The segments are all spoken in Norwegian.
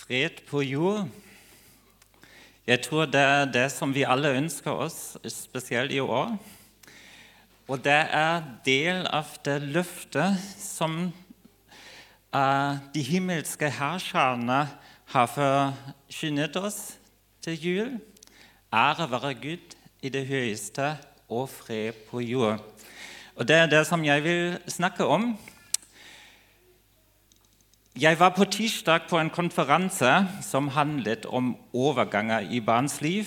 Fred på jord. Jeg tror det er det som vi alle ønsker oss, spesielt i år. Og det er del av det løftet som uh, de himmelske herskerne har forkynnet oss til jul. Ære være Gud i det høyeste og fred på jord. Og Det er det som jeg vil snakke om. Jeg var på tirsdag på en konferanse som handlet om overganger i barns liv.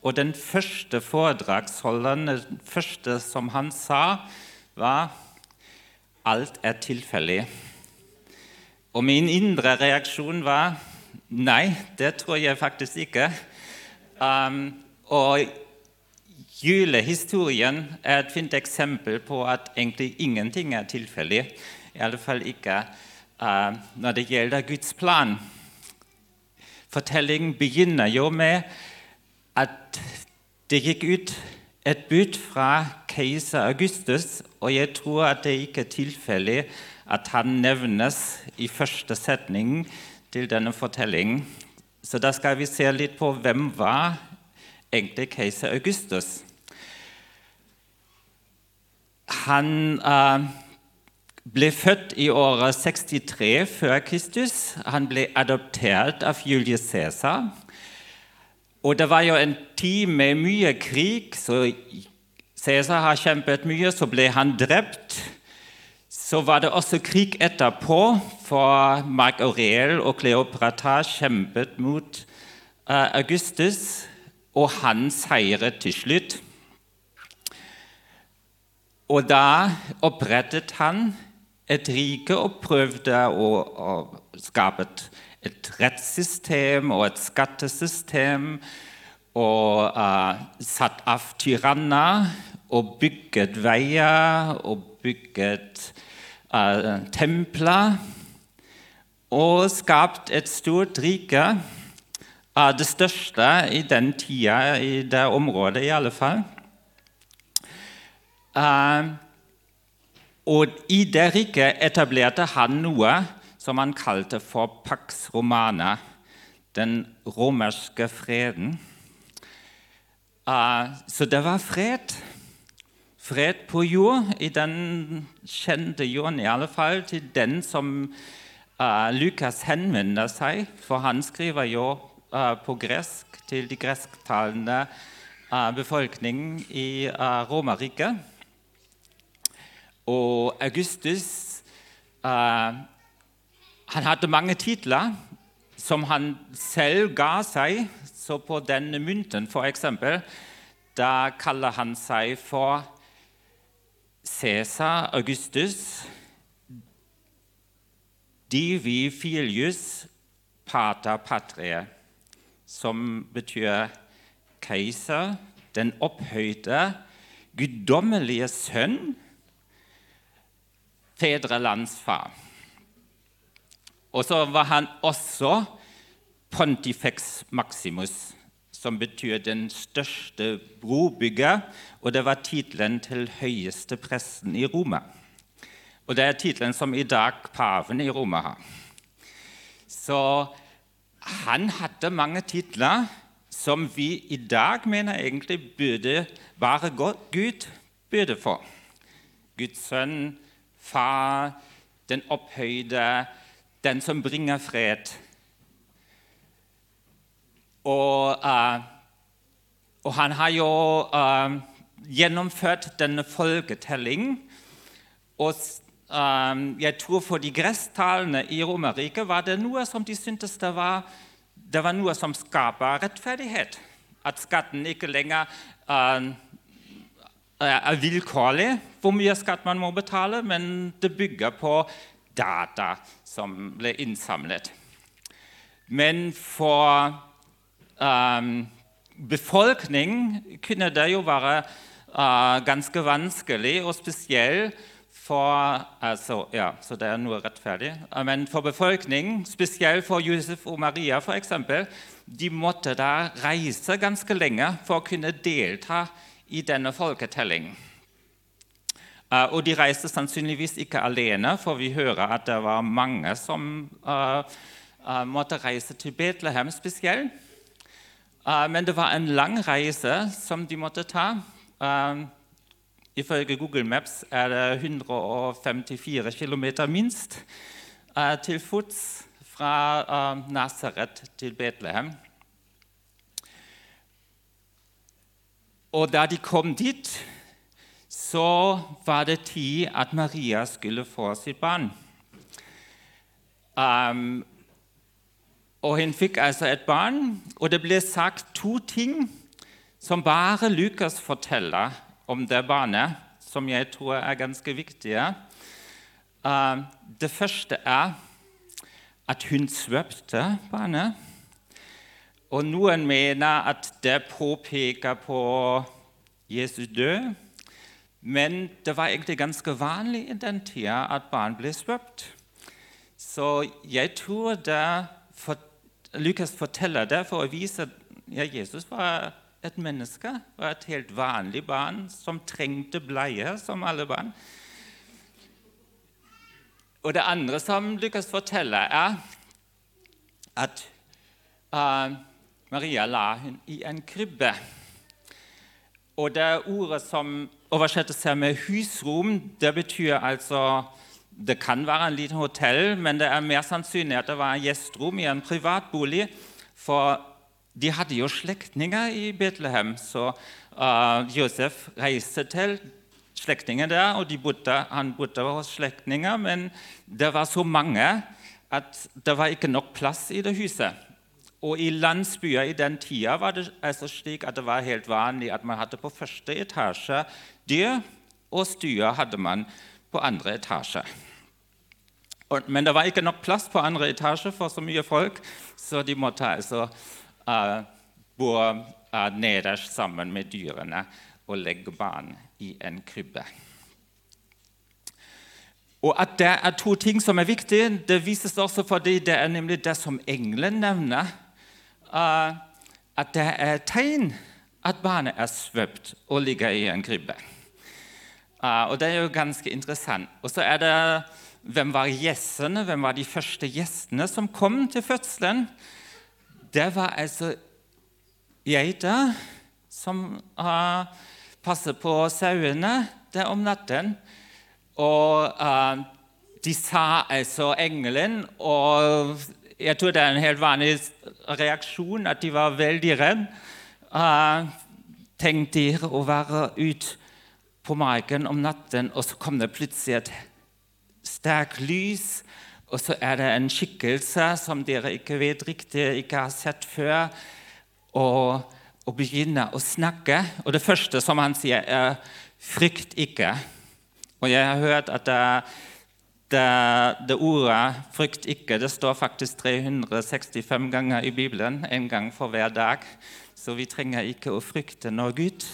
Og den første foredragsholderen, den første som han sa, var alt er tilfeldig. Og min indre reaksjon var nei, det tror jeg faktisk ikke. Um, og julehistorien er et fint eksempel på at egentlig ingenting er tilfeldig. I alle fall ikke uh, når det gjelder Guds plan. Fortellingen begynner jo med at det gikk ut et bud fra keiser Augustus, og jeg tror at det ikke er tilfeldig at han nevnes i første setning til denne fortellingen. Så da skal vi se litt på hvem var egentlig keiser Augustus. Han uh, ble født i året 63 før Kristus. Han ble adoptert av Julius Cæsar. Og det var jo en tid med mye krig, så Cæsar har kjempet mye. Så ble han drept. Så var det også krig etterpå, for Mark Aurel og Kleopatra kjempet mot uh, Augustus, og han seiret til slutt. Og da opprettet han et rike og prøvde å, å skape et, et, rettssystem og et skattesystem. Og uh, satt av tyranner og bygget veier og bygget uh, templer. Og skapt et stort rike. Uh, det største i den tida, i det området i alle fall. Uh, og I det riket etablerte han noe som han kalte for Pax Romana, den romerske freden. Uh, så det var fred. Fred på jord, i den kjente jorden, i alle fall til den som uh, Lukas henvender seg, for han skriver jo uh, på gresk til de gresktalende befolkningen i Romerriket. Og Augustus uh, han hadde mange titler som han selv ga seg. Så på denne mynten, f.eks., da kaller han seg for Cæsar Augustus Divi filius pater patrie, som betyr keiser, den opphøyde, guddommelige sønn fedrelandsfar. Og så var han også Pontifex Maximus, som betyr den største brobygger, og det var tittelen til høyeste presten i Roma. Og det er tittelen som i dag paven i Roma har. Så han hadde mange titler som vi i dag mener egentlig burde være Gud burde få. Guds sønn, Far, den opphøyde, den som bringer fred. Og, uh, og han har jo uh, gjennomført denne folketellingen. Og uh, jeg tror for de gresstalene i Romerriket var det noe som de syntes det var, det var noe som skaper rettferdighet. At skatten ikke lenger er vilkårlig hvor mye skatt man må betale, men det bygger på data som ble innsamlet. Men for um, befolkningen kunne det jo være uh, ganske vanskelig, og spesielt for altså, ja, Så det er noe rettferdig. Men for befolkningen, spesielt for Josef og Maria f.eks., de måtte da reise ganske lenge for å kunne delta i denne folketellingen. Uh, og de reiste sannsynligvis ikke alene, for vi hører at det var mange som uh, uh, måtte reise til Betlehem spesielt. Uh, men det var en lang reise som de måtte ta. Uh, ifølge Google Maps er det 154 km minst til fots fra Nazareth til Betlehem. Og da de kom dit, så var det tid at Maria skulle få sitt barn. Um, og hun fikk altså et barn, og det ble sagt to ting som bare Lukas forteller om det barnet, som jeg tror er ganske viktige. Uh, det første er at hun svøpte barnet. Og noen mener at det påpeker på Jesus død. Men det var egentlig ganske vanlig i den tida at barn ble svøpt. Så jeg tror det for, Lukas forteller det for å vise at ja, Jesus var et menneske, var et helt vanlig barn som trengte bleie, som alle barn. Og det andre som Lukas forteller, er at uh, Maria la hun i en krybbe. Og det ordet som oversettes her med 'husrom', det betyr altså Det kan være en liten hotell, men det er mer sannsynlig at det var gjesterom i en privatbolig. For de hadde jo slektninger i Betlehem, så uh, Josef reiste til slektninger der, og de bodde, han bodde hos slektninger, men det var så mange at det var ikke nok plass i det huset. Og i landsbyer i den tida var det altså slik at det var helt vanlig at man hadde på første etasje dyr, og stuer hadde man på andre etasje. Men det var ikke nok plass på andre etasje for så mye folk, så de måtte altså uh, bo uh, nederst sammen med dyrene og legge barn i en krybbe. Og At det er to ting som er viktige, det vises også fordi det er nemlig det som engelen nevner at det er et tegn at barnet er svøpt og ligger i en krybbe. Uh, og Det er jo ganske interessant. Og så er det hvem var gjessene? hvem var de første gjestene som kom til fødselen? Det var altså geiter som uh, passer på sauene der om natten. Og uh, de sa altså engelen og jeg tror det er en helt vanlig reaksjon at de var veldig redde. Uh, Tenk dere å være ute på marken om natten, og så kom det plutselig et sterkt lys. Og så er det en skikkelse som dere ikke vet riktig, ikke har sett før. Og, og begynner å snakke. Og det første som han sier, er 'frykt ikke'. Og jeg har hørt at det er det, det, ordet 'frykt ikke' det står faktisk 365 ganger i Bibelen, en gang for hver dag. Så vi trenger ikke å frykte når Gud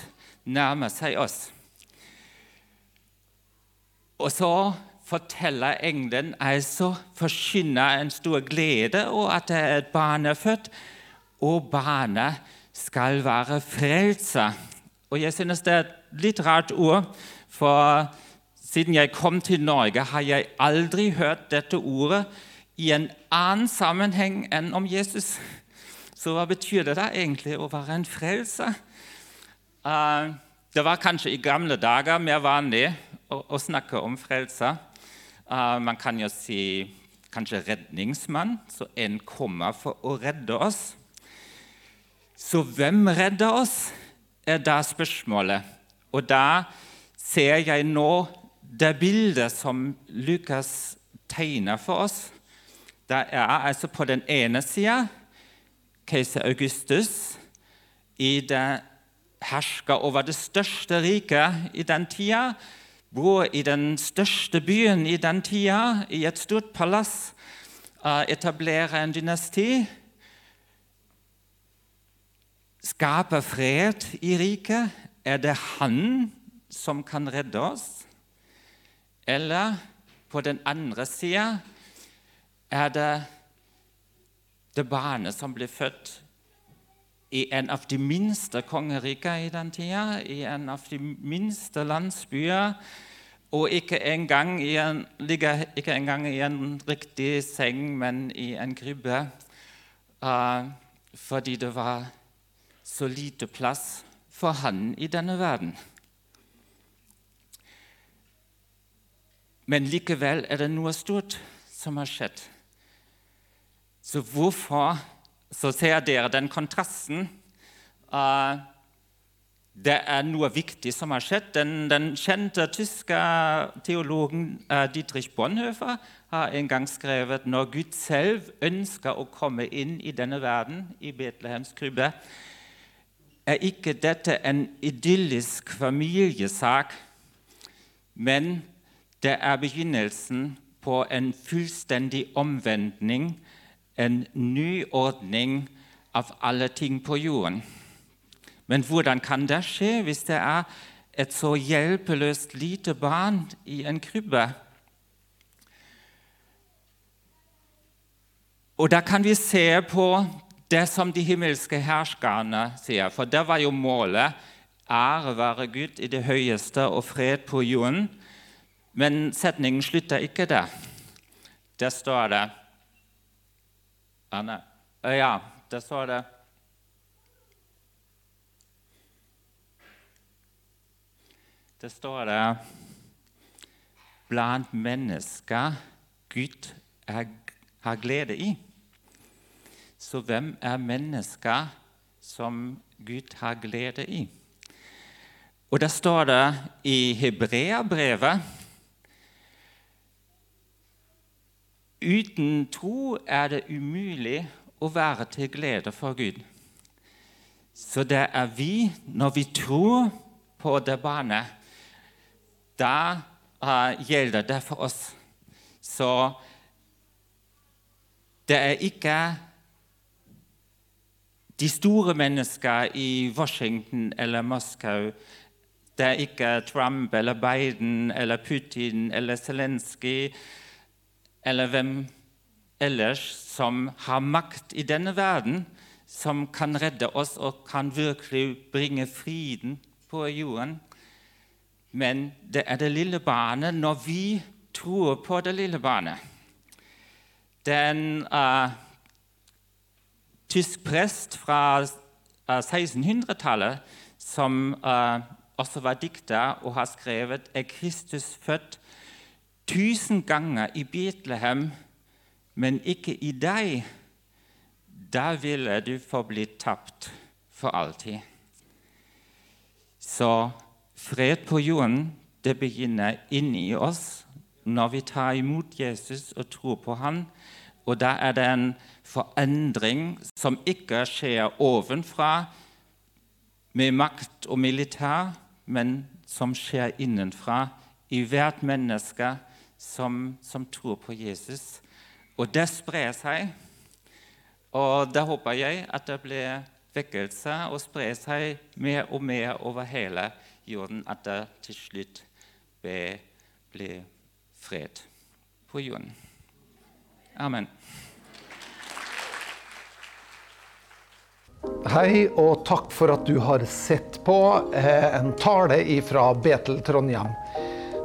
nærmer seg oss. Og så forteller engelen altså forkynner en stor glede og at et barn er født, og barnet skal være frelser. Og jeg synes det er et litt rart ord, for siden jeg kom til Norge, har jeg aldri hørt dette ordet i en annen sammenheng enn om Jesus. Så hva betyr det da egentlig å være en frelser? Uh, det var kanskje i gamle dager mer vanlig å, snakke om frelser. Uh, man kan jo si kanskje redningsmann, så en kommer for å redde oss. Så hvem redder oss, er da spørsmålet. Og da ser jeg nå det bildet som Lukas tegner for oss, det er altså på den ene sida keiser Augustus i det herska over det største riket i den tida, bor i den største byen i den tida, i et stort palass, etablerer en dynasti, skaper fred i riket. Er det han som kan redde oss? Eller på den andre sida er det det barnet som ble født i en av de minste kongeriker i den tida, i en av de minste landsbyer. Og ikke engang i en, ligger ikke engang i en riktig seng, men i en krybbe. Uh, fordi det var så lite plass for han i denne verden. Men likevel er det noe stort som har skjedd. Så hvorfor Så ser dere den kontrasten. Uh, det er noe viktig som har skjedd. Den, den kjente tyske teologen uh, Dietrich Bonhoeffer har en gang skrevet når Gud selv ønsker å komme inn i denne verden, i Betlehems krybbe, er ikke dette en idyllisk familiesak, men det er begynnelsen på en fullstendig omvendning, en ny ordning av alle ting på jorden. Men hvordan kan det skje hvis det er et så hjelpeløst lite barn i en krybbe? Og da kan vi se på det som de himmelske herskerne sier, for det var jo målet. Ære være Gud i det høyeste og fred på jorden. Men setningen slutter ikke der. Der står det Anne, Ja, der står det Der står det blant mennesker Gud er, har glede i. Så hvem er mennesker som Gud har glede i? Og der står det i Hebreabrevet Uten tro er det umulig å være til glede for Gud. Så det er vi, når vi tror på det barnet, da uh, gjelder det for oss. Så det er ikke de store mennesker i Washington eller Moskau. Det er ikke Trump eller Biden eller Putin eller Zelenskyj eller hvem ellers som har makt i denne verden, som kan redde oss og kan virkelig bringe friden på jorden. Men det er det lille barnet når vi tror på det lille barnet. Den uh, tysk prest fra uh, 1600-tallet som uh, også var dikter og har skrevet er Kristus født tusen ganger i Betlehem, men ikke i deg, da ville du forbli tapt for alltid. Så fred på jorden det begynner inni oss når vi tar imot Jesus og tror på han. Og da er det en forandring som ikke skjer ovenfra med makt og militær, men som skjer innenfra i hvert menneske som, som tror på Jesus. Og det sprer seg. Og da håper jeg at det blir vekkelse og sprer seg mer og mer over hele jorden, at det til slutt blir fred på jorden. Amen. Hei, og takk for at du har sett på eh, en tale fra Betel Trondheim.